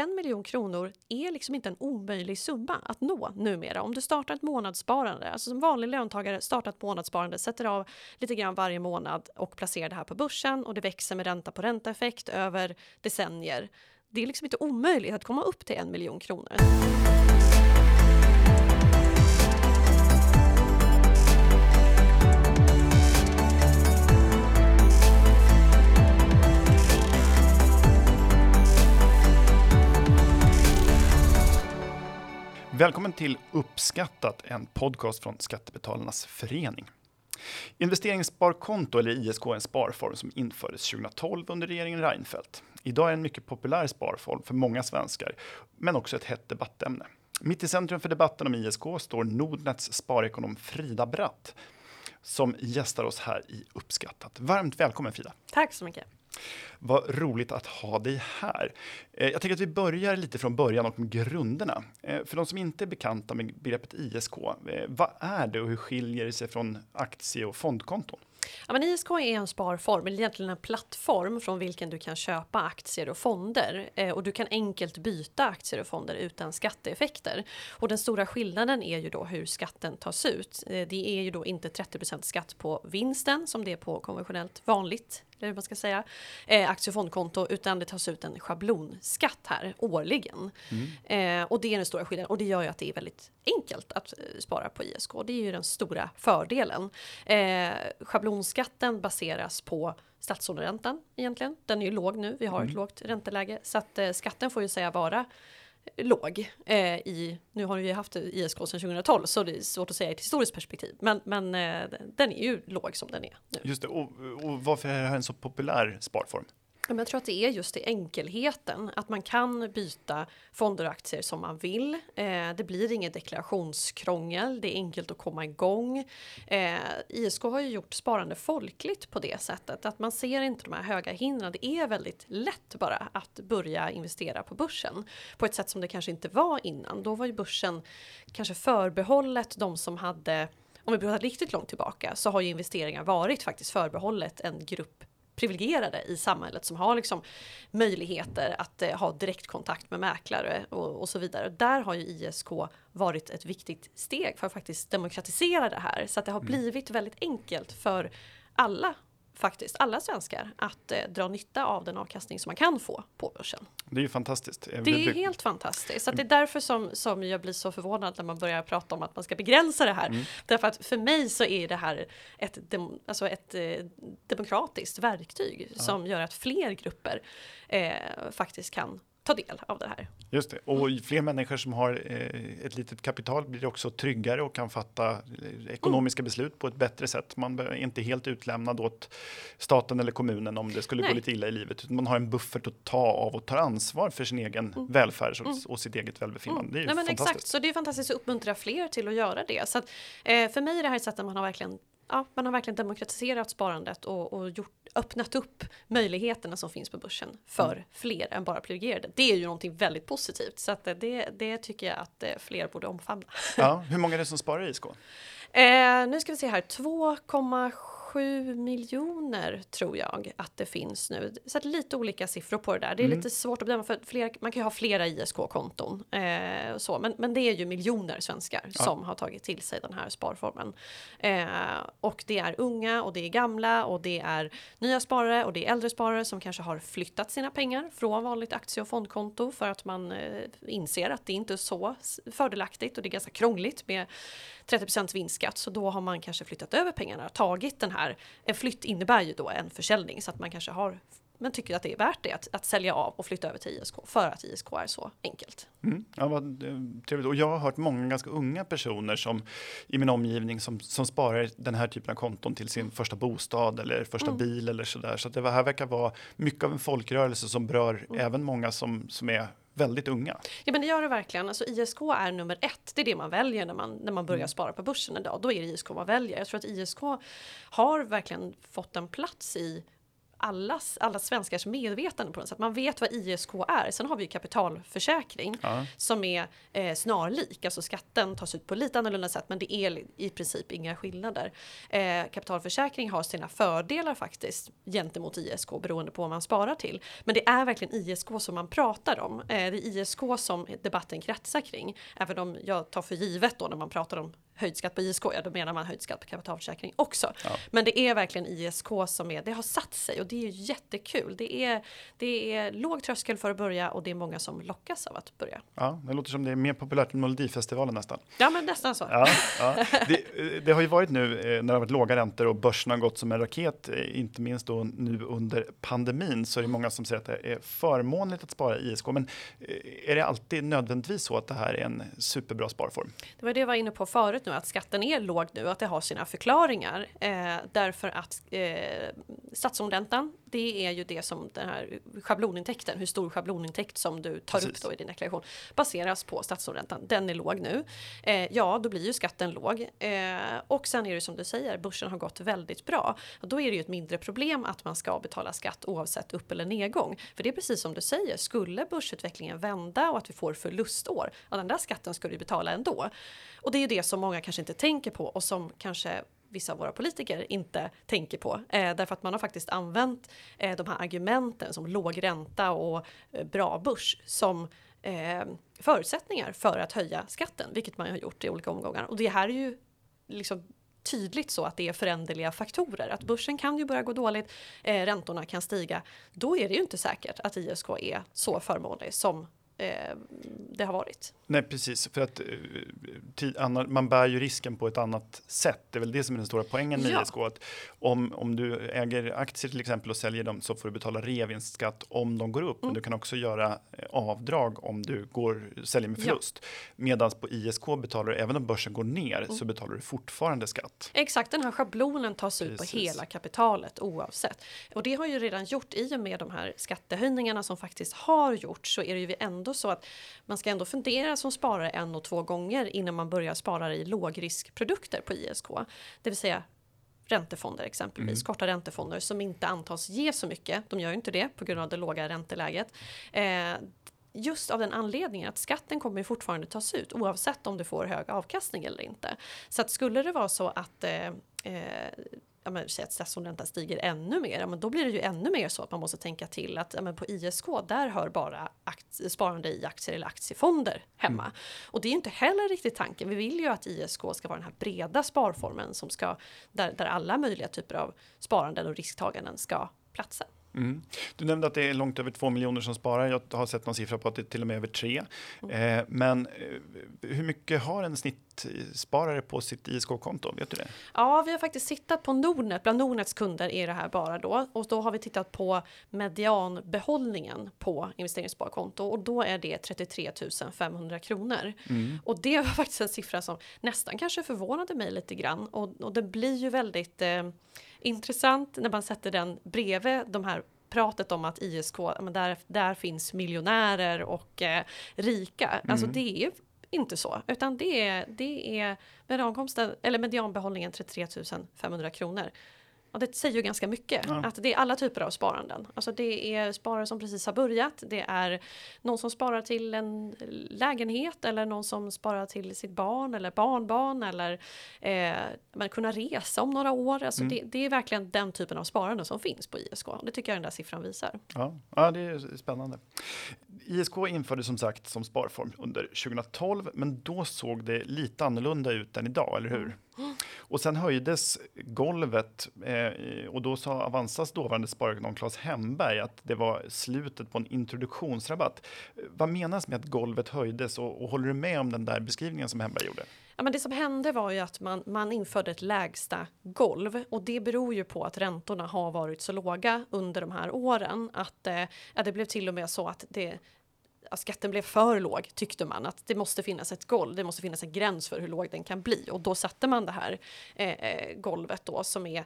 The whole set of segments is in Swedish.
en miljon kronor är liksom inte en omöjlig summa att nå numera. Om du startar ett månadssparande, alltså som vanlig löntagare startar ett månadssparande, sätter av lite grann varje månad och placerar det här på börsen och det växer med ränta på ränta-effekt över decennier. Det är liksom inte omöjligt att komma upp till en miljon kronor. Välkommen till Uppskattat, en podcast från Skattebetalarnas förening. Investeringssparkonto, eller ISK, är en sparform som infördes 2012 under regeringen Reinfeldt. Idag är det en mycket populär sparform för många svenskar, men också ett hett debattämne. Mitt i centrum för debatten om ISK står Nordnets sparekonom Frida Bratt som gästar oss här i Uppskattat. Varmt välkommen Frida! Tack så mycket! Vad roligt att ha dig här. Eh, jag tänker att vi börjar lite från början och med grunderna. Eh, för de som inte är bekanta med begreppet ISK, eh, vad är det och hur skiljer det sig från aktie och fondkonton? Ja, men ISK är en sparform, eller egentligen en plattform från vilken du kan köpa aktier och fonder eh, och du kan enkelt byta aktier och fonder utan skatteeffekter. Och den stora skillnaden är ju då hur skatten tas ut. Eh, det är ju då inte 30% skatt på vinsten som det är på konventionellt vanligt eller man ska säga, eh, aktie och fondkonto, utan det tas ut en schablonskatt här årligen. Mm. Eh, och det är den stora skillnaden och det gör ju att det är väldigt enkelt att eh, spara på ISK. Det är ju den stora fördelen. Eh, schablonskatten baseras på statslåneräntan egentligen. Den är ju låg nu. Vi har mm. ett lågt ränteläge så att eh, skatten får ju säga vara låg eh, i, nu har vi haft ISK sedan 2012 så det är svårt att säga i ett historiskt perspektiv, men, men eh, den är ju låg som den är nu. Just det, och, och varför är det här en så populär sparform? Jag tror att det är just i enkelheten, att man kan byta fonder och aktier som man vill. Eh, det blir inget deklarationskrångel, det är enkelt att komma igång. Eh, ISK har ju gjort sparande folkligt på det sättet, att man ser inte de här höga hindren. Det är väldigt lätt bara att börja investera på börsen på ett sätt som det kanske inte var innan. Då var ju börsen kanske förbehållet de som hade om vi pratar riktigt långt tillbaka så har ju investeringar varit faktiskt förbehållet en grupp privilegierade i samhället som har liksom möjligheter att eh, ha direktkontakt med mäklare och, och, så vidare. Där har ju ISK varit ett viktigt steg för att faktiskt demokratisera det här så att det har mm. blivit väldigt enkelt för alla faktiskt alla svenskar att eh, dra nytta av den avkastning som man kan få på börsen. Det är ju fantastiskt. Det är helt fantastiskt. Så det är därför som, som jag blir så förvånad när man börjar prata om att man ska begränsa det här. Mm. Därför att för mig så är det här ett, alltså ett eh, demokratiskt verktyg ja. som gör att fler grupper eh, faktiskt kan ta del av det här. Just det, och fler människor som har eh, ett litet kapital blir också tryggare och kan fatta eh, ekonomiska mm. beslut på ett bättre sätt. Man är inte helt utlämnad åt staten eller kommunen om det skulle Nej. gå lite illa i livet. Man har en buffert att ta av och tar ansvar för sin egen mm. välfärd och, mm. och sitt eget välbefinnande. Mm. Det är Nej, men fantastiskt. Exakt, så det är fantastiskt att uppmuntra fler till att göra det. Så att, eh, för mig är det här ett sätt att man har verkligen ja, man har verkligen demokratiserat sparandet och, och gjort, öppnat upp möjligheterna som finns på börsen för mm. fler än bara privilegierade. Det är ju någonting väldigt positivt så att det, det tycker jag att eh, fler borde omfamna. Ja, hur många är det som sparar i ISK? Eh, nu ska vi se här, 2,7 7 miljoner tror jag att det finns nu. Så lite olika siffror på det där. Det är mm. lite svårt att bedöma för fler, man kan ju ha flera ISK-konton. Eh, så. Men, men det är ju miljoner svenskar ja. som har tagit till sig den här sparformen. Eh, och det är unga och det är gamla och det är nya sparare och det är äldre sparare som kanske har flyttat sina pengar från vanligt aktie och fondkonto för att man eh, inser att det inte är så fördelaktigt och det är ganska krångligt med 30% vinstskatt så då har man kanske flyttat över pengarna och tagit den här. En flytt innebär ju då en försäljning så att man kanske har men tycker att det är värt det att, att sälja av och flytta över till ISK för att ISK är så enkelt. Mm, ja, vad trevligt. Och jag har hört många ganska unga personer som i min omgivning som, som sparar den här typen av konton till sin första bostad eller första mm. bil eller så där. Så att det här verkar vara mycket av en folkrörelse som berör mm. även många som, som är väldigt unga. Ja men det gör det verkligen. Alltså ISK är nummer ett. Det är det man väljer när man, när man börjar mm. spara på börsen idag. Då är det ISK man väljer. Jag tror att ISK har verkligen fått en plats i allas, alla svenskars medvetande på något sätt. Man vet vad ISK är. Sen har vi kapitalförsäkring Ja. som är eh, snarlik, alltså skatten tas ut på lite annorlunda sätt, men det är i princip inga skillnader. Eh, kapitalförsäkring har sina fördelar faktiskt gentemot ISK beroende på vad man sparar till. Men det är verkligen ISK som man pratar om. Eh, det är ISK som debatten kretsar kring, även om jag tar för givet då när man pratar om höjd skatt på ISK, ja då menar man höjd skatt på kapitalförsäkring också. Ja. Men det är verkligen ISK som är, det har satt sig och det är jättekul. Det är, det är låg tröskel för att börja och det är många som lockas av att börja. Ja, det låter som det är mer populärt än Melodifestivalen nästan. Ja men nästan så. Ja, ja. Det, eh, det har ju varit nu eh, när det har varit låga räntor och börsen har gått som en raket, eh, inte minst då nu under pandemin, så är det många som säger att det är förmånligt att spara i ISK. Men är det alltid nödvändigtvis så att det här är en superbra sparform? Det var det jag var inne på förut nu, att skatten är låg nu, att det har sina förklaringar. Eh, därför att eh, statsomräntan det är ju det som den här schablonintäkten, hur stor schablonintäkt som du tar Precis. upp då i din deklaration, baseras på statsskuldräntan. Den är låg nu. Eh, ja, då blir ju skatten låg. Eh, och sen är det som du säger, börsen har gått väldigt bra. Och då är det ju ett mindre problem att man ska betala skatt oavsett upp eller nedgång. För det är precis som du säger, skulle börsutvecklingen vända och att vi får förlustår, ja, den där skatten ska du betala ändå. Och det är ju det som många kanske inte tänker på och som kanske vissa av våra politiker inte tänker på. Eh, därför att man har faktiskt använt eh, de här argumenten som låg ränta och eh, bra börs som eh, förutsättningar för att höja skatten, vilket man har gjort i olika omgångar. Och det här är ju liksom tydligt så att det är föränderliga faktorer. Att börsen kan ju börja gå dåligt, eh, räntorna kan stiga. Då är det ju inte säkert att ISK är så förmånlig som eh, det har varit. Nej, precis, för att eh, man bär ju risken på ett annat sätt. Det är väl det som är den stora poängen med Ja. ISK. Att om, om du äger aktier till exempel och säljer dem så får du betala reavinstskatt om de går upp. Men Mm. du kan också göra eh, avdrag om du går, säljer med förlust. Medan på ISK betalar du, även om börsen går ner, Mm. så betalar du fortfarande skatt. Exakt, den här schablonen tas ut på Precis. hela kapitalet oavsett. Och det har ju redan gjort i och med de här skattehöjningarna som faktiskt har gjorts så är det ju ändå så att man ska ändå fundera som sparare en och två gånger innan man börjar spara i lågriskprodukter på ISK. Det vill säga räntefonder exempelvis, korta räntefonder som inte antas ge så mycket. De gör ju inte det på grund av det låga ränteläget. Eh, Just av den anledningen att skatten kommer fortfarande tas ut oavsett om du får hög avkastning eller inte. Så att skulle det vara så att eh, eh, ja, men, säg att statsskuldräntan stiger ännu mer, ja, men då blir det ju ännu mer så att man måste tänka till att ja, men på ISK, där hör bara sparande i aktier eller aktiefonder hemma. Och det är ju inte heller riktigt tanken. Vi vill ju att ISK ska vara den här breda sparformen som ska, där, där alla möjliga typer av sparanden och risktaganden ska platsa. Mm. Du nämnde att det är långt över två miljoner som sparar. Jag har sett någon siffra på att det är till och med över tre. Mm. Eh, men eh, hur mycket har en snittsparare på sitt ISK-konto? Vet du det? Ja, vi har faktiskt tittat på Nordnet. Bland Nordnets kunder är det här bara då. Och då har vi tittat på medianbehållningen på investeringssparkonto och då är det 33 500 kronor. Och det var faktiskt en siffra som nästan kanske förvånade mig lite grann. Och, och det blir ju väldigt eh, intressant när man sätter den bredvid de här pratet om att ISK, men där, där finns miljonärer och eh, rika. Alltså det är inte så, utan det är, det är mediankomsten, eller medianbehållningen 33 500 kronor. Och det säger ju ganska mycket, Ja. att det är alla typer av sparanden. Alltså det är sparare som precis har börjat, det är någon som sparar till en lägenhet eller någon som sparar till sitt barn eller barnbarn eller eh, men kunna resa om några år. Alltså det, det är verkligen den typen av sparande som finns på ISK. Det tycker jag den där siffran visar. Ja, ja, det är spännande. ISK infördes som sagt som sparform under 2012, men då såg det lite annorlunda ut än idag, eller hur? Och sen höjdes golvet eh, och då sa Avanzas dåvarande sparekonom Claes Hemberg att det var slutet på en introduktionsrabatt. Vad menas med att golvet höjdes och, och håller du med om den där beskrivningen som Hemberg gjorde? Ja, men det som hände var ju att man, man införde ett lägsta golv och det beror ju på att räntorna har varit så låga under de här åren att eh, ja, det blev till och med så att det att skatten blev för låg tyckte man att det måste finnas ett golv, det måste finnas en gräns för hur låg den kan bli och då satte man det här eh, eh golvet då som är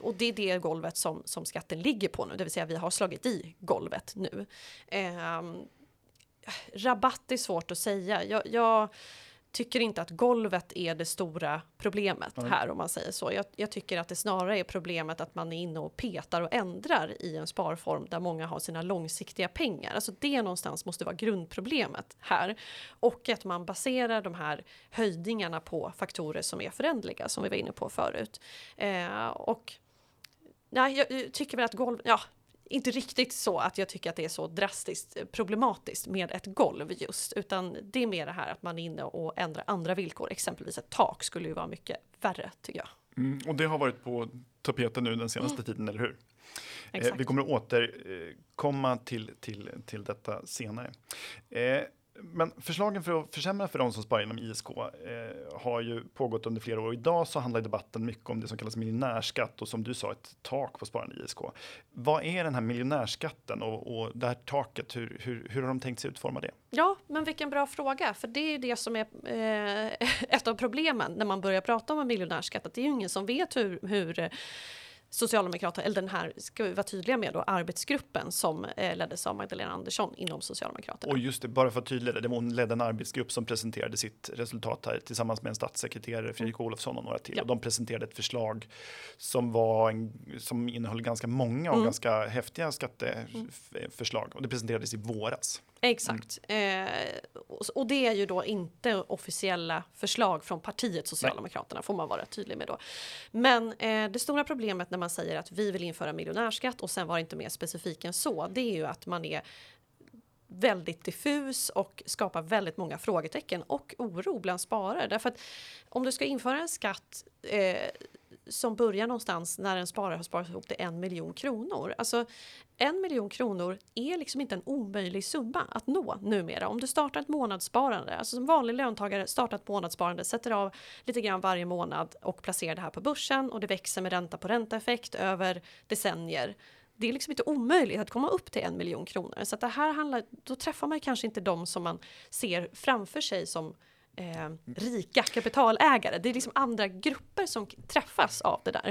och det är det golvet som, som skatten ligger på nu, det vill säga vi har slagit i golvet nu. Eh, rabatt är svårt att säga. Jag, jag, tycker inte att golvet är det stora problemet Nej. här om man säger så. Jag, jag tycker att det snarare är problemet att man är inne och petar och ändrar i en sparform där många har sina långsiktiga pengar. Alltså det någonstans måste vara grundproblemet här och att man baserar de här höjningarna på faktorer som är förändliga som vi var inne på förut. Eh, och nej, jag tycker väl att golv, ja, inte riktigt så att jag tycker att det är så drastiskt problematiskt med ett golv just, utan det är mer det här att man är inne och ändrar andra villkor, exempelvis ett tak skulle ju vara mycket värre tycker jag. Mm, och det har varit på tapeten nu den senaste tiden, eller hur? Eh, vi kommer att återkomma till, till, till detta senare. Eh, men förslagen för att försämra för de som sparar inom ISK eh, har ju pågått under flera år. Idag så handlar debatten mycket om det som kallas miljonärskatt och som du sa ett tak på sparande i ISK. Vad är den här miljonärskatten och, och det här taket? Hur, hur, hur har de tänkt sig utforma det? Ja, men vilken bra fråga, för det är ju det som är eh, ett av problemen när man börjar prata om en miljonärskatt, att det är ju ingen som vet hur, hur Socialdemokraterna, eller den här, ska vi vara tydliga med då, arbetsgruppen som eh, leddes av Magdalena Andersson inom Socialdemokraterna. Och just det, bara för att tydliggöra det, hon ledde en arbetsgrupp som presenterade sitt resultat här tillsammans med en statssekreterare, Fredrik Olofsson och några till. Ja. Och de presenterade ett förslag som, var en, som innehöll ganska många och Mm. ganska häftiga skatteförslag. Och det presenterades i våras. Exakt. Eh, och, det är ju då inte officiella förslag från partiet Socialdemokraterna, får man vara tydlig med då. Men eh, det stora problemet när man säger att vi vill införa miljonärskatt och sen var det inte mer specifik än så, det är ju att man är väldigt diffus och skapar väldigt många frågetecken och oro bland sparare. Därför att om du ska införa en skatt eh, som börjar någonstans när en sparare har sparat ihop till en miljon kronor. Alltså en miljon kronor är liksom inte en omöjlig summa att nå numera. Om du startar ett månadssparande, alltså som vanlig löntagare startar ett månadssparande, sätter av lite grann varje månad och placerar det här på börsen och det växer med ränta på ränta-effekt över decennier. Det är liksom inte omöjligt att komma upp till en miljon kronor. Så att det här handlar, då träffar man kanske inte de som man ser framför sig som eh, rika kapitalägare. Det är liksom andra grupper som träffas av det där.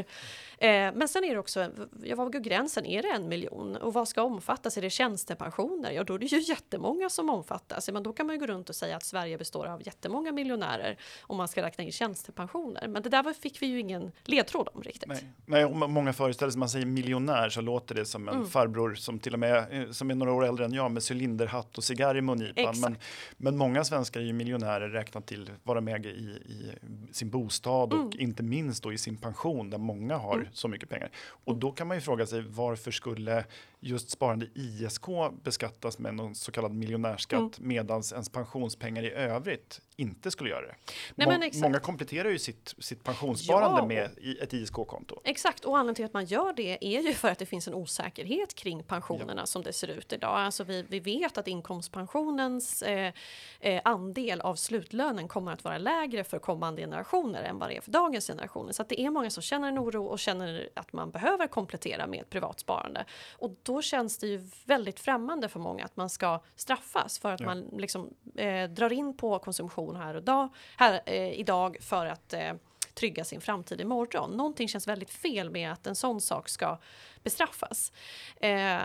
Eh, men sen är det också, ja, vad går gränsen? Är det en miljon? Och vad ska omfattas? Är det tjänstepensioner? Ja, då är det ju jättemånga som omfattas. Men då kan man ju gå runt och säga att Sverige består av jättemånga miljonärer om man ska räkna in tjänstepensioner. Men det där var- fick vi ju ingen ledtråd om riktigt. Nej, Nej och många föreställer sig, man säger miljonär så låter det som en Mm. farbror som till och med eh, som är några år äldre än jag med cylinderhatt och cigarr i mungipan. Men, men många svenskar är ju miljonärer räknat till de äger i, i sin bostad och Mm. inte minst då i sin pension där många har Mm. så mycket pengar. Och då kan man ju fråga sig varför skulle just sparande i ISK beskattas med någon så kallad miljonärskatt Mm. medans ens pensionspengar i övrigt inte skulle göra det. Nej, Må- många kompletterar ju sitt, sitt pensionssparande Ja. med ett ISK-konto. Exakt, och anledningen till att man gör det är ju för att det finns en osäkerhet kring pensionerna som det ser ut idag. Alltså vi, vi vet att inkomstpensionens eh, eh, andel av slutlönen kommer att vara lägre för kommande generationer än vad det är för dagens generationer. Så att det är många som känner en oro och känner att man behöver komplettera med ett privat sparande. Och då känns det ju väldigt främmande för många att man ska straffas för att Ja. man liksom eh, drar in på konsumtion här och dag, här eh, idag för att eh, trygga sin framtid imorgon. Någonting känns väldigt fel med att en sån sak ska bestraffas. Eh,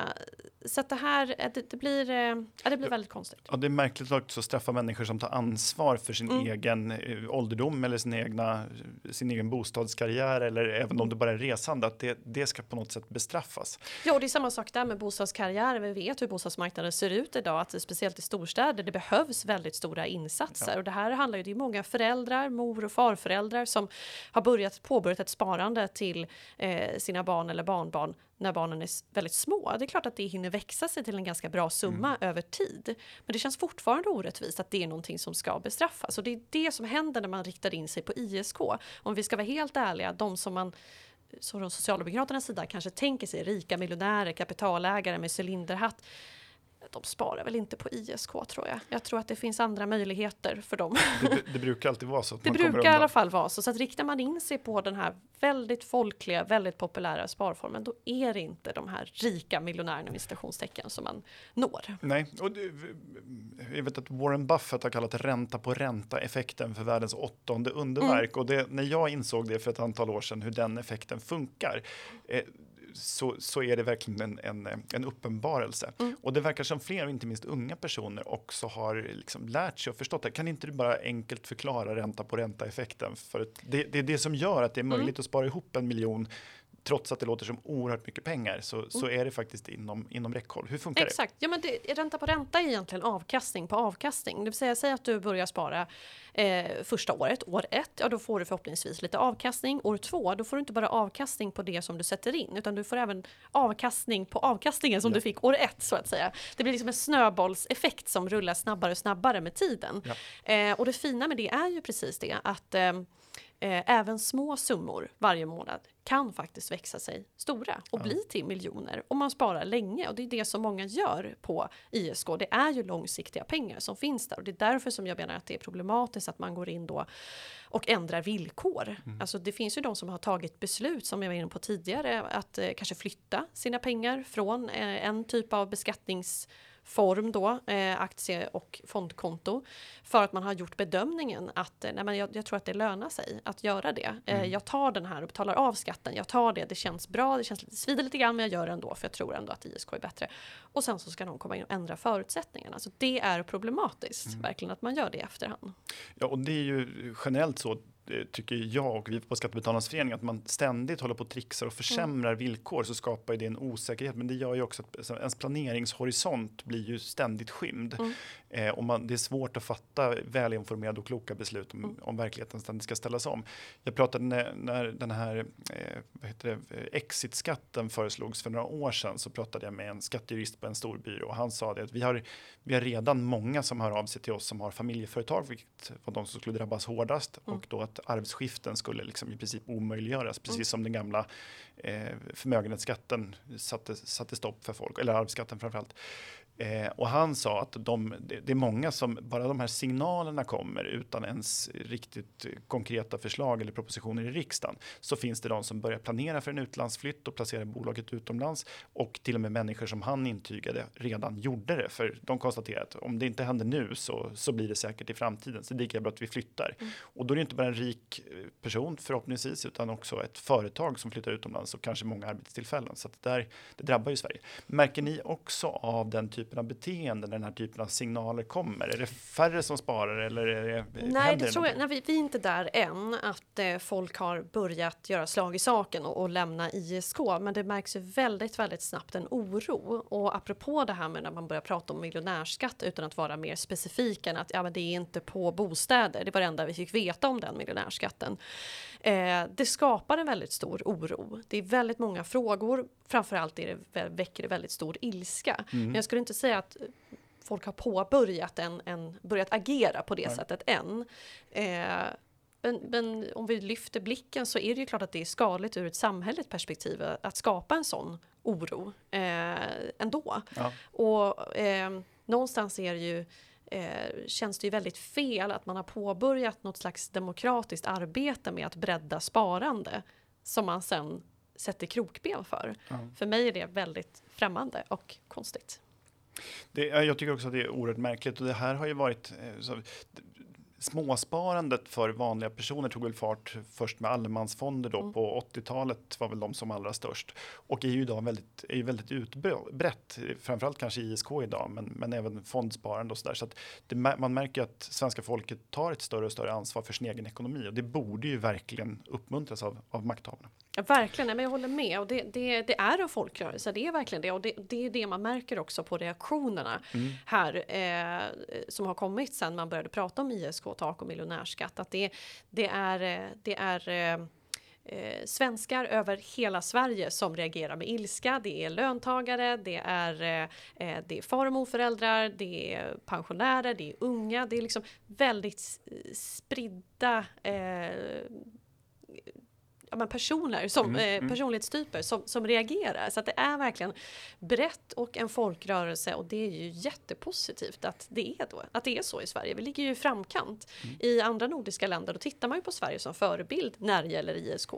så det här, eh, det, det blir, eh, ja, det blir väldigt konstigt. Ja, det är märkligt också att straffa människor som tar ansvar för sin Mm. egen eh, ålderdom eller sin, egna, sin egen bostadskarriär eller även om det bara är resande, att det, det ska på något sätt bestraffas. Ja, och det är samma sak där med bostadskarriär. Vi vet hur bostadsmarknaden ser ut idag, att speciellt i storstäder, det behövs väldigt stora insatser. Ja. Och det här handlar ju, det är många föräldrar, mor och farföräldrar som har börjat påbörjat ett sparande till eh, sina barn eller barnbarn när barnen är väldigt små. Det är klart att det hinner växa sig till en ganska bra summa över tid. Men det känns fortfarande orättvist att det är någonting som ska bestraffas. Och det är det som händer när man riktar in sig på ISK. Om vi ska vara helt ärliga, de som man så från Socialdemokraternas sida kanske tänker sig rika miljonärer, kapitalägare med cylinderhatt. De sparar väl inte på ISK tror jag. Jag tror att det finns andra möjligheter för dem. Det, det brukar alltid vara så att Det brukar i alla fall vara så. Så att riktar man in sig på den här väldigt folkliga, väldigt populära sparformen, då är det inte de här rika miljonärerna med citationstecken som man når. Nej, och det, jag vet att Warren Buffett har kallat ränta på ränta effekten för världens åttonde underverk. Mm. Och det, när jag insåg det för ett antal år sedan hur den effekten funkar. Eh, så, så är det verkligen en, en, en uppenbarelse. Mm. Och det verkar som fler, inte minst unga personer, också har liksom lärt sig och förstått det. Kan inte du bara enkelt förklara ränta på ränta-effekten? För det, det, är det som gör att det är mm. möjligt mm. att spara ihop en miljon trots att det låter som oerhört mycket pengar så, mm. så är det faktiskt inom, inom räckhåll. Hur funkar Exakt. det? Ja, men det, ränta på ränta är egentligen avkastning på avkastning. Det vill säga, säg att du börjar spara eh, första året, år ett, ja då får du förhoppningsvis lite avkastning. År två, då får du inte bara avkastning på det som du sätter in, utan du får även avkastning på avkastningen som ja. du fick år ett så att säga. Det blir liksom en snöbollseffekt som rullar snabbare och snabbare med tiden. Ja. Eh, och det fina med det är ju precis det att eh, även små summor varje månad kan faktiskt växa sig stora och ja. bli till miljoner om man sparar länge. Och det är det som många gör på ISK. Det är ju långsiktiga pengar som finns där och det är därför som jag menar att det är problematiskt att man går in då och ändrar villkor. Mm. Alltså det finns ju de som har tagit beslut som jag var inne på tidigare att eh, kanske flytta sina pengar från eh, en typ av beskattnings form då, eh, aktie och fondkonto. För att man har gjort bedömningen att eh, nej, men jag, jag tror att det lönar sig att göra det. Eh, mm. Jag tar den här och betalar av skatten. Jag tar det, det känns bra, det känns lite, svider lite grann men jag gör det ändå för jag tror ändå att ISK är bättre. Och sen så ska de komma in och ändra förutsättningarna. Så det är problematiskt, mm. verkligen att man gör det i efterhand. Ja och det är ju generellt så tycker jag och vi på Skattebetalarnas förening att man ständigt håller på och trixar och försämrar mm. villkor så skapar det en osäkerhet. Men det gör ju också att ens planeringshorisont blir ju ständigt skymd. Mm. Eh, och man, det är svårt att fatta välinformerade och kloka beslut om, mm. om verkligheten ständigt ska ställas om. Jag pratade när, när den här eh, exitskatten föreslogs för några år sedan så pratade jag med en skattejurist på en stor byrå och han sa det att vi har, vi har redan många som hör av sig till oss som har familjeföretag, vilket var de som skulle drabbas hårdast mm. och då att arvsskiften skulle liksom i princip omöjliggöras, precis mm. som den gamla eh, förmögenhetsskatten satte, satte stopp för folk, eller arvsskatten framförallt. Eh, och han sa att de, det, är många som, bara de här signalerna kommer utan ens riktigt konkreta förslag eller propositioner i riksdagen, så finns det de som börjar planera för en utlandsflytt och placera bolaget utomlands och till och med människor som han intygade redan gjorde det. För de konstaterar att om det inte händer nu så, så blir det säkert i framtiden. Så det är lika bra att vi flyttar. Mm. Och då är det inte bara en rik eh, person förhoppningsvis, utan också ett företag som flyttar utomlands och kanske många arbetstillfällen. Så det där, det drabbar ju Sverige. Märker ni också av den typen typen av beteende när den här typen av signaler kommer? Är det färre som sparar eller är det, Nej, det tror jag, nej, vi, vi, är inte där än att eh, folk har börjat göra slag i saken och, och, lämna ISK, men det märks ju väldigt, väldigt snabbt en oro. Och apropå det här med när man börjar prata om miljonärskatt utan att vara mer specifik än att ja, men det är inte på bostäder. Det var det enda vi fick veta om den miljonärskatten. Eh, det skapar en väldigt stor oro. Det är väldigt många frågor. Framförallt är det, väcker det väldigt stor ilska. Mm. Men jag skulle inte säga att folk har påbörjat en, en börjat agera på det Nej. sättet än. Eh, men, men, om vi lyfter blicken så är det ju klart att det är skadligt ur ett samhälleligt perspektiv att skapa en sån oro eh, ändå. Ja. Och eh, någonstans är det ju eh, känns det ju väldigt fel att man har påbörjat något slags demokratiskt arbete med att bredda sparande som man sen sätter krokben för. Ja. För mig är det väldigt främmande och konstigt. Det, jag tycker också att det är oerhört märkligt och det här har ju varit eh, så, småsparandet för vanliga personer tog väl fart först med allemansfonder då mm. på 80-talet var väl de som allra störst och är ju idag väldigt, är ju väldigt utbrett, framförallt kanske ISK idag, men, men även fondsparande och så där. Så att det, man märker att svenska folket tar ett större och större ansvar för sin egen ekonomi och det borde ju verkligen uppmuntras av, av makthavarna. Ja, verkligen, men jag håller med. Och det, det, det är en folkrörelse, det är verkligen det. Och det, det är det man märker också på reaktionerna mm. här eh, som har kommit sen man började prata om ISK-tak och miljonärskatt. Att det, det är, eh, det är eh, eh, svenskar över hela Sverige som reagerar med ilska. Det är löntagare, det är, eh, eh det är far och morföräldrar, det är pensionärer, det är unga. Det är liksom väldigt spridda eh, ja, men personer, som, mm, eh, mm. personlighetstyper som, som reagerar. Så att det är verkligen brett och en folkrörelse och det är ju jättepositivt att det är, då, att det är så i Sverige. Vi ligger ju i framkant. Mm. I andra nordiska länder då tittar man ju på Sverige som förebild när det gäller ISK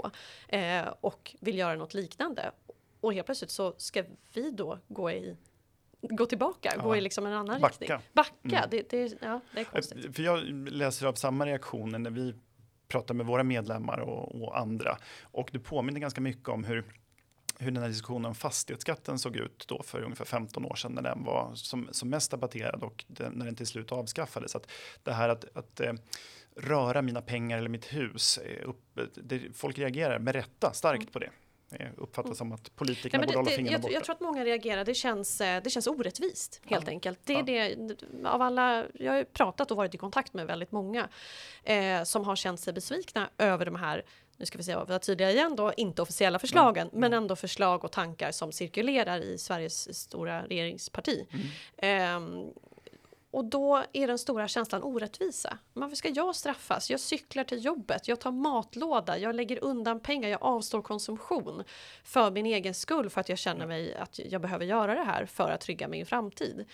eh, och vill göra något liknande. Och helt plötsligt så ska vi då gå i gå tillbaka, ja. gå i liksom en annan Backa. riktning. Backa. Mm. Det, det, ja, det är konstigt. För jag läser av samma reaktioner när vi pratar med våra medlemmar och, och andra. Och det påminner ganska mycket om hur hur den här diskussionen om fastighetsskatten såg ut då för ungefär 15 år sedan när den var som, som mest debatterad och den, när den till slut avskaffades. Att det här att, att eh, röra mina pengar eller mitt hus, upp, det, folk reagerar med rätta starkt mm. på det uppfattas som att politikerna Nej, borde hålla fingrarna jag, borta. Jag tror att många reagerar, det känns, eh, det känns orättvist helt ja. enkelt. Det är ja. det, av alla, jag har pratat och varit i kontakt med väldigt många eh, som har känt sig besvikna över de här nu ska vi se, vara tydliga igen då, inte officiella förslagen, mm. men ändå förslag och tankar som cirkulerar i Sveriges stora regeringsparti. Mm. Eh, och då är den stora känslan orättvisa. Varför ska jag straffas? Jag cyklar till jobbet, jag tar matlåda, jag lägger undan pengar, jag avstår konsumtion för min egen skull för att jag känner mig att jag behöver göra det här för att trygga min framtid.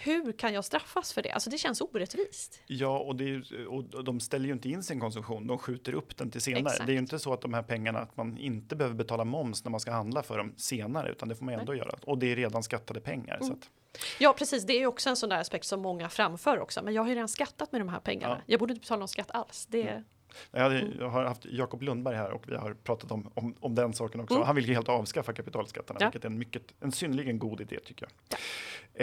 Hur kan jag straffas för det? Alltså det känns orättvist. Ja, och, är, och de ställer ju inte in sin konsumtion, de skjuter upp den till senare. Exakt. Det är ju inte så att de här pengarna, att man inte behöver betala moms när man ska handla för dem senare, utan det får man ändå Nej. göra. Och det är redan skattade pengar. Mm. Så att. Ja, precis. Det är ju också en sån där aspekt som många framför också. Men jag har ju redan skattat med de här pengarna. Ja. Jag borde inte betala någon skatt alls. Det, mm. Jag, hade, mm. jag har haft Jakob Lundberg här och vi har pratat om, om, om den saken också. Mm. Han vill ju helt avskaffa kapitalskatterna, ja. vilket är en, mycket, en synnerligen god idé tycker jag. Ja.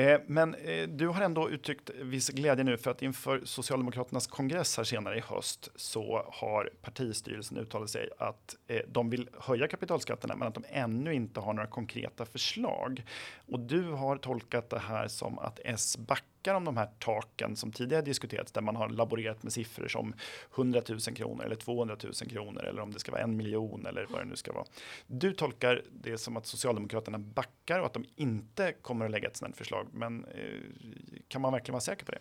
Eh, men eh, du har ändå uttryckt viss glädje nu för att inför Socialdemokraternas kongress här senare i höst så har partistyrelsen uttalat sig att eh, de vill höja kapitalskatterna men att de ännu inte har några konkreta förslag. Och du har tolkat det här som att S backar snackar om de här taken som tidigare diskuterats där man har laborerat med siffror som 100 000 kronor eller 200 000 kronor eller om det ska vara en miljon eller vad det nu ska vara. Du tolkar det som att Socialdemokraterna backar och att de inte kommer att lägga ett sådant förslag. Men eh, kan man verkligen vara säker på det?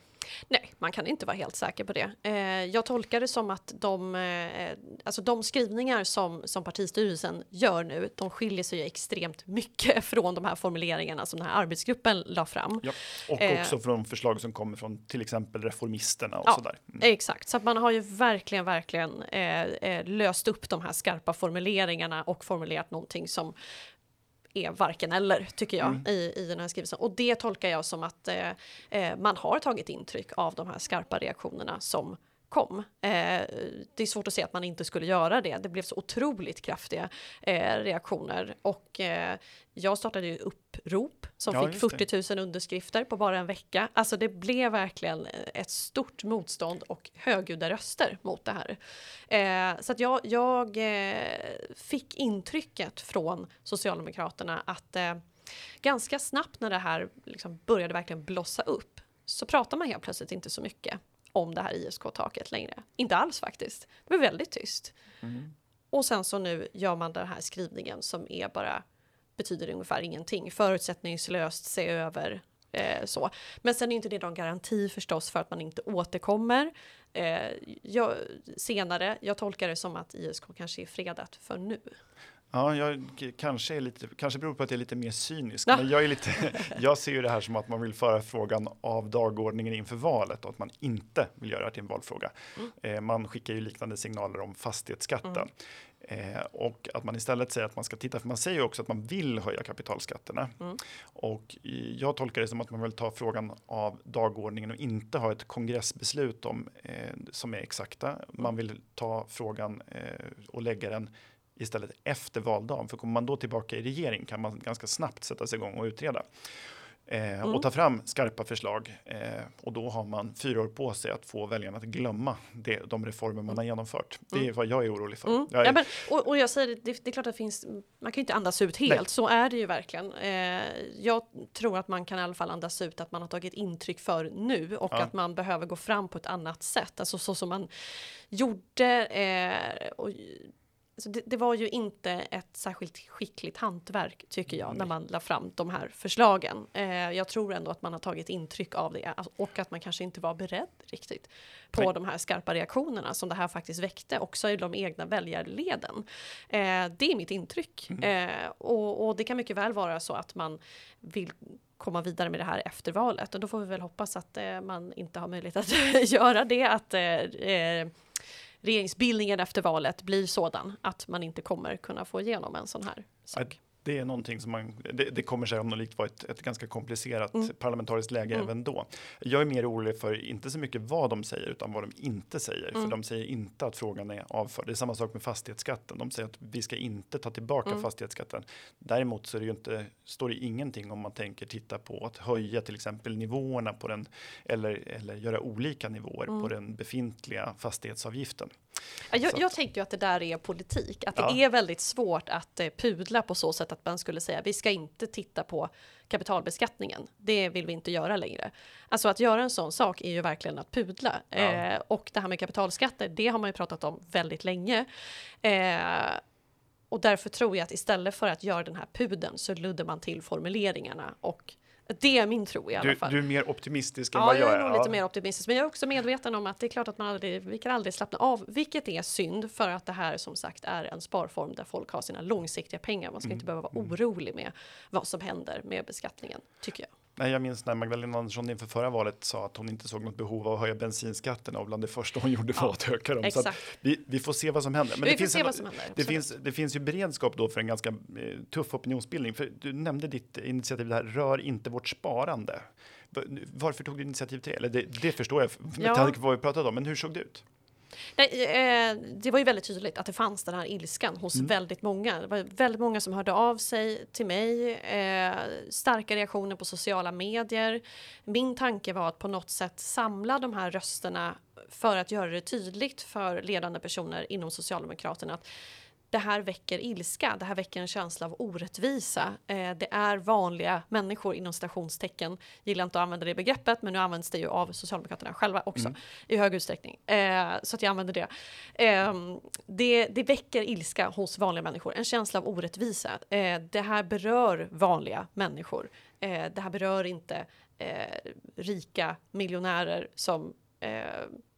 Nej, man kan inte vara helt säker på det. Eh, jag tolkar det som att de, eh, alltså de skrivningar som, som partistyrelsen gör nu, de skiljer sig extremt mycket från de här formuleringarna som den här arbetsgruppen la fram. Ja, och också från förslag som kommer från till exempel reformisterna och ja, sådär. Mm. Exakt, så att man har ju verkligen, verkligen eh, eh, löst upp de här skarpa formuleringarna och formulerat någonting som är varken eller, tycker jag, mm. i, i den här skrivelsen. Och det tolkar jag som att eh, eh man har tagit intryck av de här skarpa reaktionerna som kom. Eh, det är svårt att se att man inte skulle göra det. Det blev så otroligt kraftiga eh, reaktioner och eh, jag startade ju upprop som ja, fick 40 000 underskrifter på bara en vecka. Alltså det blev verkligen ett stort motstånd och högljudda röster mot det här. Eh, så att jag, jag eh, fick intrycket från Socialdemokraterna att eh, ganska snabbt när det här liksom började verkligen blossa upp så pratar man helt plötsligt inte så mycket om det här ISK-taket längre. Inte alls faktiskt. Det var väldigt tyst. Mm. Och sen så nu gör man den här skrivningen som är bara betyder ungefär ingenting. Förutsättningslöst se över eh, så. Men sen är inte det någon garanti förstås för att man inte återkommer eh, jag, senare. Jag tolkar det som att ISK kanske är fredat för nu. Ja, jag kanske är lite, kanske beror på att jag är lite mer cynisk, men jag är lite, jag ser ju det här som att man vill föra frågan av dagordningen inför valet och att man inte vill göra det till en valfråga. Mm. Eh, man skickar ju liknande signaler om fastighetsskatten. Mm. Eh, och att man istället säger att man ska titta, för man säger ju också att man vill höja kapitalskatterna. Mm. Och jag tolkar det som att man vill ta frågan av dagordningen och inte ha ett kongressbeslut om, eh, som är exakta. Man mm. vill ta frågan eh, och lägga den istället efter valdagen. För kommer man då tillbaka i regering kan man ganska snabbt sätta sig igång och utreda. Eh, mm. och ta fram skarpa förslag. Eh, och då har man fyra år på sig att få väljarna att glömma det, de reformer man har genomfört. Det är mm. vad jag är orolig för. Mm. Är... Ja, men, och, och, jag säger det, det, är klart att det finns, man kan ju inte andas ut helt, Nej. så är det ju verkligen. Eh, jag tror att man kan i alla fall andas ut att man har tagit intryck för nu och ja. att man behöver gå fram på ett annat sätt, alltså så som man gjorde. Eh, och, Alltså det, det, var ju inte ett särskilt skickligt hantverk tycker jag när man la fram de här förslagen. Eh, jag tror ändå att man har tagit intryck av det och att man kanske inte var beredd riktigt på Nej. de här skarpa reaktionerna som det här faktiskt väckte också i de egna väljarleden. Eh, det är mitt intryck mm. eh, och, och, det kan mycket väl vara så att man vill komma vidare med det här efter valet och då får vi väl hoppas att eh, man inte har möjlighet att göra det. Att eh, eh, regeringsbildningen efter valet blir sådan att man inte kommer kunna få igenom en sån här sak. Det är någonting som man, det, det kommer sannolikt vara ett, ett ganska komplicerat mm. parlamentariskt läge mm. även då. Jag är mer orolig för, inte så mycket vad de säger, utan vad de inte säger. Mm. För de säger inte att frågan är avförd. Det är samma sak med fastighetsskatten. De säger att vi ska inte ta tillbaka mm. fastighetsskatten. Däremot så är det ju inte, står det ingenting om man tänker titta på att höja till exempel nivåerna på den, eller, eller göra olika nivåer på mm. den befintliga fastighetsavgiften. Jag, jag tänkte ju att det där är politik, att det ja. är väldigt svårt att eh, pudla på så sätt att man skulle säga vi ska inte titta på kapitalbeskattningen. Det vill vi inte göra längre. Alltså att göra en sån sak är ju verkligen att pudla. Ja. Eh, och det här med kapitalskatter, det har man ju pratat om väldigt länge. Eh, och därför tror jag att istället för att göra den här pudeln så luddar man till formuleringarna och det är min tro i alla du, fall. Du är mer optimistisk än ja, vad jag är. Ja, jag är nog lite mer optimistisk. Men jag är också medveten om att det är klart att man aldrig, vi kan aldrig slappna av, vilket är synd för att det här som sagt är en sparform där folk har sina långsiktiga pengar. Man ska mm. inte behöva vara mm. orolig med vad som händer med beskattningen, tycker jag. Nej, jag minns när Magdalena Andersson inför förra valet sa att hon inte såg något behov av att höja bensinskatten och bland det första hon gjorde var att öka dem. Så vi, vi, får se vad som händer. Men vi det, finns, en, händer, det, finns, det finns ju beredskap då för en ganska eh, tuff opinionsbildning. För du nämnde ditt initiativ, det här rör inte vårt sparande. Varför tog du initiativ till det? Eller det, det förstår jag med ja. tanke på vad vi pratat om, men hur såg det ut? Nej, eh, det var ju väldigt tydligt att det fanns den här ilskan hos mm. väldigt många. Det var väldigt många som hörde av sig till mig. Eh, starka reaktioner på sociala medier. Min tanke var att på något sätt samla de här rösterna för att göra det tydligt för ledande personer inom Socialdemokraterna att det här väcker ilska, det här väcker en känsla av orättvisa. Eh, det är vanliga människor inom stationstecken, gillar inte att använda det begreppet, men nu används det ju av Socialdemokraterna själva också mm. i hög utsträckning. Eh, så att jag använder det. Eh, det. Det väcker ilska hos vanliga människor, en känsla av orättvisa. Eh, det här berör vanliga människor. Eh, det här berör inte eh, rika miljonärer som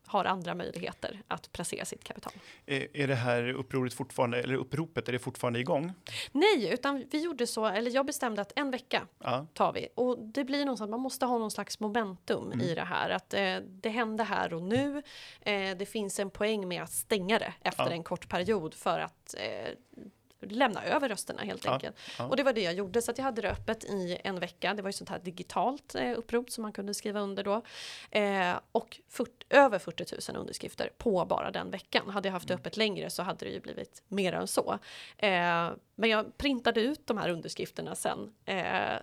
har andra möjligheter att placera sitt kapital. Är, är det här upproret fortfarande, eller uppropet, är det fortfarande igång? Nej, utan vi gjorde så, eller jag bestämde att en vecka ja. tar vi. Och det blir någonstans, man måste ha någon slags momentum mm. i det här. Att eh, det hände här och nu. Eh, det finns en poäng med att stänga det efter ja. en kort period för att eh, lämna över rösterna helt ja, enkelt. Ja. Och det var det jag gjorde, så att jag hade det öppet i en vecka. Det var ju sånt här digitalt eh, upprop som man kunde skriva under då. Eh, och 40, över 40 000 underskrifter på bara den veckan. Hade jag haft det mm. öppet längre så hade det ju blivit mer än så. Eh, men jag printade ut de här underskrifterna sen eh, eh,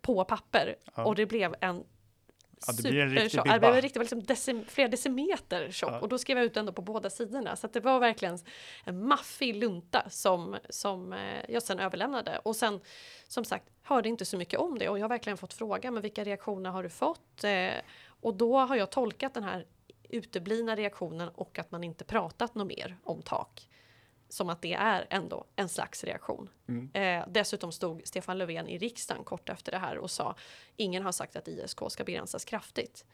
på papper ja. och det blev en Ja, det blir en riktig Det blev riktigt, liksom decim, flera decimeter tjock ja. och då skrev jag ut den på båda sidorna. Så det var verkligen en maffig lunta som, som eh, jag sen överlämnade. Och sen som sagt hörde inte så mycket om det och jag har verkligen fått fråga men vilka reaktioner har du fått? Eh, och då har jag tolkat den här uteblivna reaktionen och att man inte pratat något mer om tak som att det är ändå en slags reaktion. Mm. Eh, dessutom stod Stefan Löfven i riksdagen kort efter det här och sa ingen har sagt att ISK ska begränsas kraftigt.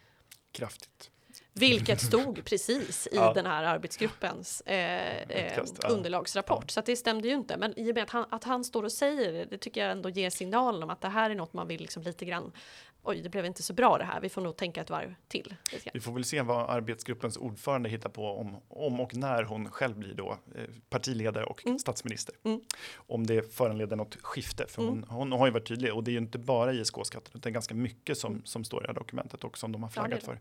Kraftigt. Vilket stod precis i ja. den här arbetsgruppens eh, eh, underlagsrapport. Ja. Så det stämde ju inte. Men i och med att han, att han står och säger det, det tycker jag ändå ger signalen om att det här är något man vill liksom lite grann oj, det blev inte så bra det här. Vi får nog tänka ett varv till. Vi får väl se vad arbetsgruppens ordförande hittar på om, om och när hon själv blir då eh, partiledare och mm. statsminister. Mm. Om det föranleder något skifte, för mm. hon, hon, har ju varit tydlig och det är ju inte bara ISK-skatten utan ganska mycket som, mm. som står i det här dokumentet och som de har flaggat ja, för.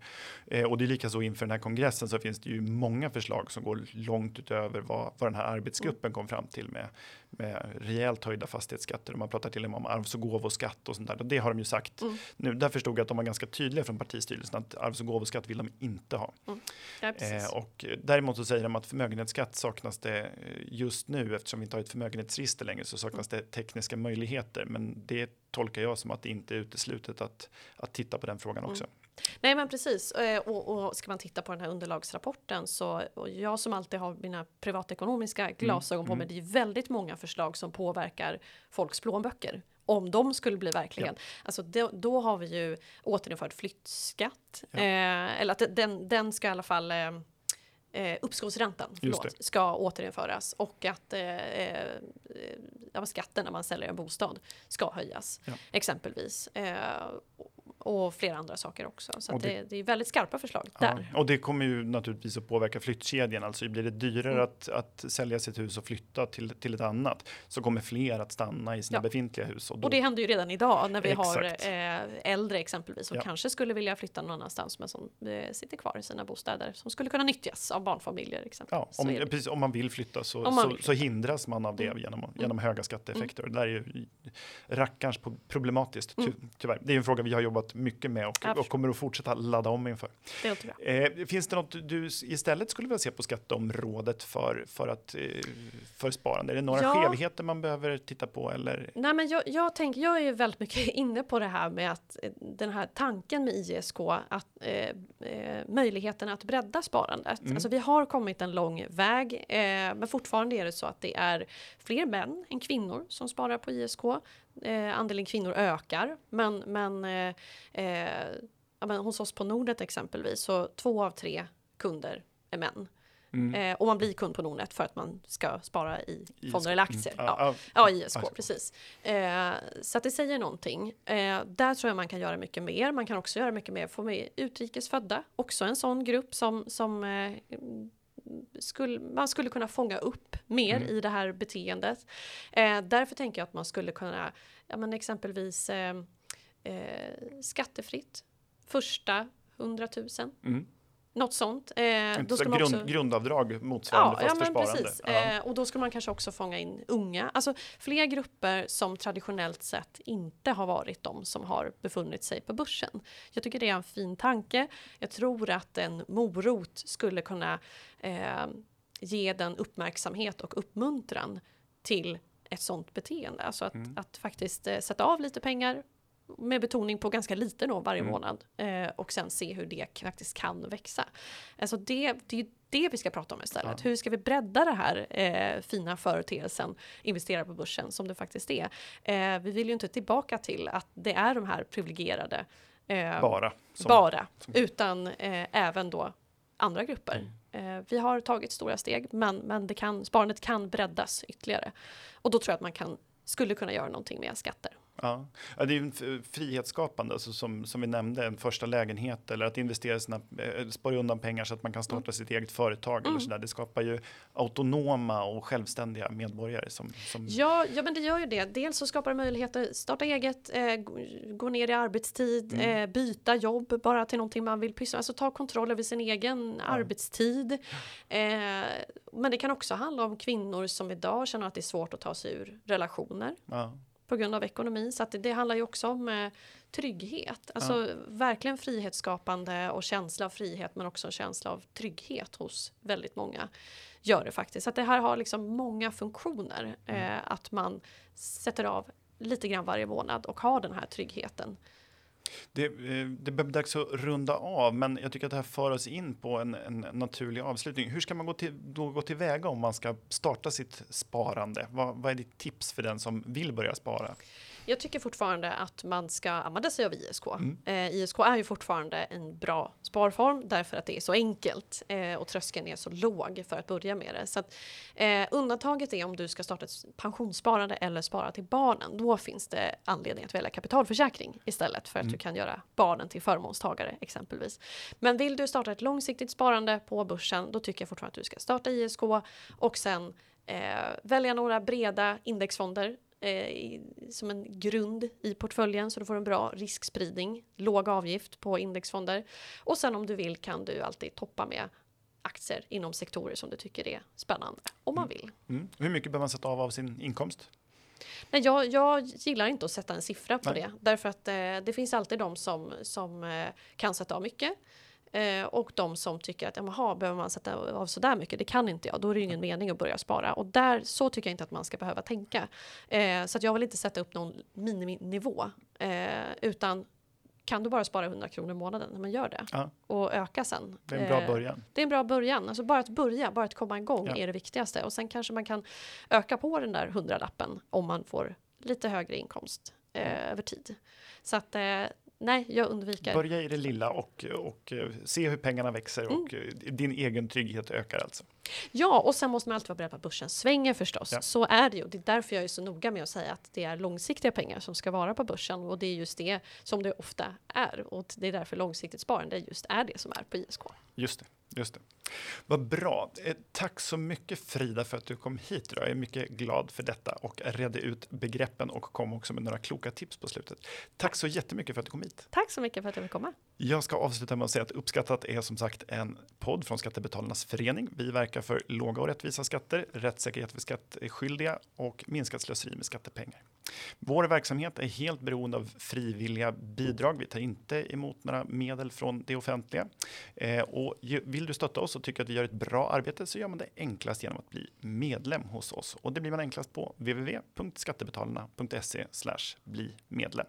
Eh, och det är lika så inför den här kongressen så finns det ju många förslag som går långt utöver vad, vad den här arbetsgruppen mm. kom fram till med, med rejält höjda fastighetsskatter. Man pratar till och med om arvs och gåvoskatt och sånt där. Och det har de ju sagt mm. nu. Där förstod jag att de var ganska tydliga från partistyrelsen att arvs och gåvoskatt vill de inte ha. Mm. Ja, eh, och däremot så säger de att förmögenhetsskatt saknas det eh, just nu eftersom vi inte har ett förmögenhetsregister längre så saknas det tekniska möjligheter. Men det tolkar jag som att det inte är uteslutet att, att titta på den frågan också. Mm. Nej men precis eh, och, och, ska man titta på den här underlagsrapporten så och jag som alltid har mina privatekonomiska mm, glasögon mm. på mig. Det är väldigt många förslag som påverkar folks plånböcker om de skulle bli verkligen. Ja. Alltså då, då, har vi ju återinfört flyttskatt. Ja. Eh, eller att den, den ska i alla fall eh, eh uppskovsräntan förlåt, ska återinföras och att eh, eh, skatten när man säljer en bostad ska höjas. Ja. Exempelvis. Eh, och flera andra saker också. Så Och det, det- det är väldigt skarpa förslag Ja, där. och det kommer ju naturligtvis att påverka flyttkedjan. Alltså blir det dyrare Mm. att, att sälja sitt hus och flytta till, till ett annat så kommer fler att stanna i sina Ja. befintliga hus. då, Och det händer ju redan idag när vi Exakt. har eh, äldre exempelvis som Ja. kanske skulle vilja flytta någon annanstans men som eh, sitter kvar i sina bostäder som skulle kunna nyttjas av barnfamiljer Ja, exempelvis. Så om, precis, om man vill flytta så, man så, vill så hindras man av det Mm. genom, genom höga skatteeffekter. Och Det där är ju rackarns problematiskt, ty, Mm. tyvärr. Det är en fråga vi har jobbat mycket med och, och kommer att fortsätta ladda om inför. det låter bra. Eh, finns det något du istället skulle vilja se på skatteområdet för, för, att, eh, för sparande? Är det några Ja. skevheter man behöver titta på? Eller? Nej, men jag, jag, tänker, jag är ju väldigt mycket inne på det här med att eh, den här tanken med ISK, att eh, eh, möjligheten att bredda sparandet. Mm. Alltså vi har kommit en lång väg, eh, men fortfarande är det så att det är fler män än kvinnor som sparar på ISK. Eh, andelen kvinnor ökar, men, men, eh, eh, ja, men hos oss på Nordnet exempelvis så två av tre kunder är män. Mm. Eh, och man blir kund på Nordnet för att man ska spara i ISK. fonder eller aktier. Mm. Ja. Ja, ISK, ISK. precis. Eh, så att det säger någonting. Eh, där tror jag man kan göra mycket mer. Man kan också göra mycket mer, få med utrikesfödda, också en sån grupp som, som skulle, man skulle kunna fånga upp mer Mm. i det här beteendet. Eh, därför tänker jag att man skulle kunna, ja men exempelvis eh, eh, skattefritt, första 100 000, Mm. Något sånt. Eh, då ska man grund, också- grundavdrag motsvarande Ja, ja fast för men precis. Ja. Eh, och då skulle man kanske också fånga in unga. Alltså fler grupper som traditionellt sett inte har varit de som har befunnit sig på börsen. Jag tycker det är en fin tanke. Jag tror att en morot skulle kunna eh, ge den uppmärksamhet och uppmuntran till ett sånt beteende. Alltså att, Mm. att faktiskt eh, sätta av lite pengar med betoning på ganska lite då varje Mm. månad eh, och sen se hur det faktiskt kan växa. Alltså det, det är ju det vi ska prata om istället. Ja. Hur ska vi bredda det här eh, fina företeelsen investera på börsen som det faktiskt är. Eh, vi vill ju inte tillbaka till att det är de här privilegierade eh, Bara. som- bara, som- utan eh, även då andra grupper. Mm. Eh, vi har tagit stora steg, men, men det kan, sparandet kan breddas ytterligare. Och då tror jag att man kan, skulle kunna göra någonting med skatter. Ja. Ja, det är ju frihetsskapande, alltså som, som vi nämnde, en första lägenhet eller att investera sina, eh, spara undan pengar så att man kan starta sitt eget företag eller Mm. sådär. Det skapar ju autonoma och självständiga medborgare som, som Ja, ja, men det gör ju det. Dels så skapar det möjligheter starta eget, eh, gå- ner i arbetstid, Mm. eh, byta jobb bara till någonting man vill pyssla med. Alltså ta kontroll över sin egen arbetstid. Eh, men det kan också handla om kvinnor som idag känner att det är svårt att ta sig ur relationer ja. På grund av ekonomin. Så att det, det handlar ju också om eh, trygghet. Alltså verkligen frihetsskapande och känsla av frihet men också en känsla av trygghet hos väldigt många gör det faktiskt. Så att det här har liksom många funktioner. Eh, att man sätter av lite grann varje månad och har den här tryggheten. Det, eh, det börjar dags att runda av, men jag tycker att det här för oss in på en, en naturlig avslutning. Hur ska man gå, till, då gå tillväga om man ska starta sitt sparande? Vad, vad är ditt tips för den som vill börja spara? Jag tycker fortfarande att man ska använda sig av ISK. Mm. Eh, ISK är ju fortfarande en bra sparform därför att det är så enkelt eh, och tröskeln är så låg för att börja med det. Så att, eh, undantaget är om du ska starta ett pensionssparande eller spara till barnen. Då finns det anledning att välja kapitalförsäkring istället för att Mm. du kan göra barnen till förmånstagare exempelvis. Men vill du starta ett långsiktigt sparande på börsen, då tycker jag fortfarande att du ska starta ISK och sen eh, välja några breda indexfonder eh, som en grund i portföljen så du får en bra riskspridning, låg avgift på indexfonder. Och sen om du vill kan du alltid toppa med aktier inom sektorer som du tycker är spännande, om man vill. Mm. Hur mycket behöver man sätta av av sin inkomst? Nej, jag, jag gillar inte att sätta en siffra på Nej. det, därför att eh, det finns alltid de som, som eh, kan sätta av mycket. Eh, och de som tycker att jaha, behöver man sätta av så där mycket? Det kan inte jag. Då är det ingen mening att börja spara. Och där, så tycker jag inte att man ska behöva tänka. Eh, så att jag vill inte sätta upp någon miniminivå. Eh, utan kan du bara spara 100 kronor i månaden, men gör det. Ja. Och öka sen. Det är en bra Eh, början. det är en bra början. Alltså bara att börja, bara att komma igång Ja. är det viktigaste. Och sen kanske man kan öka på den där hundralappen om man får lite högre inkomst eh, över tid. Så att eh, nej, jag undviker. Börja i det lilla och, och eh, se hur pengarna växer Mm. och eh, din egen trygghet ökar alltså. Ja, och sen måste man alltid vara beredd på att börsen svänger förstås. Ja. Så är det ju. Det är därför jag är så noga med att säga att det är långsiktiga pengar som ska vara på börsen och det är just det som det ofta är och det är därför långsiktigt sparande just är det som är på ISK. Just det, just det. Vad bra. Eh, Tack så mycket Frida för att du kom hit. Jag är mycket glad för detta och redde ut begreppen och kom också med några kloka tips på slutet. Tack så jättemycket för att du kom hit. Tack så mycket för att jag fick komma. Jag ska avsluta med att säga att Uppskattat är som sagt en podd från Skattebetalarnas förening. Vi verkar för låga och rättvisa skatter, rättssäkerhet för skattskyldiga och minskat slöseri med skattepengar. Vår verksamhet är helt beroende av frivilliga bidrag. Vi tar inte emot några medel från det offentliga. Eh, och vill du stötta oss och tycker att vi gör ett bra arbete så gör man det enklast genom att bli medlem hos oss. Och det blir man enklast på www.skattebetalarna.se bli medlem.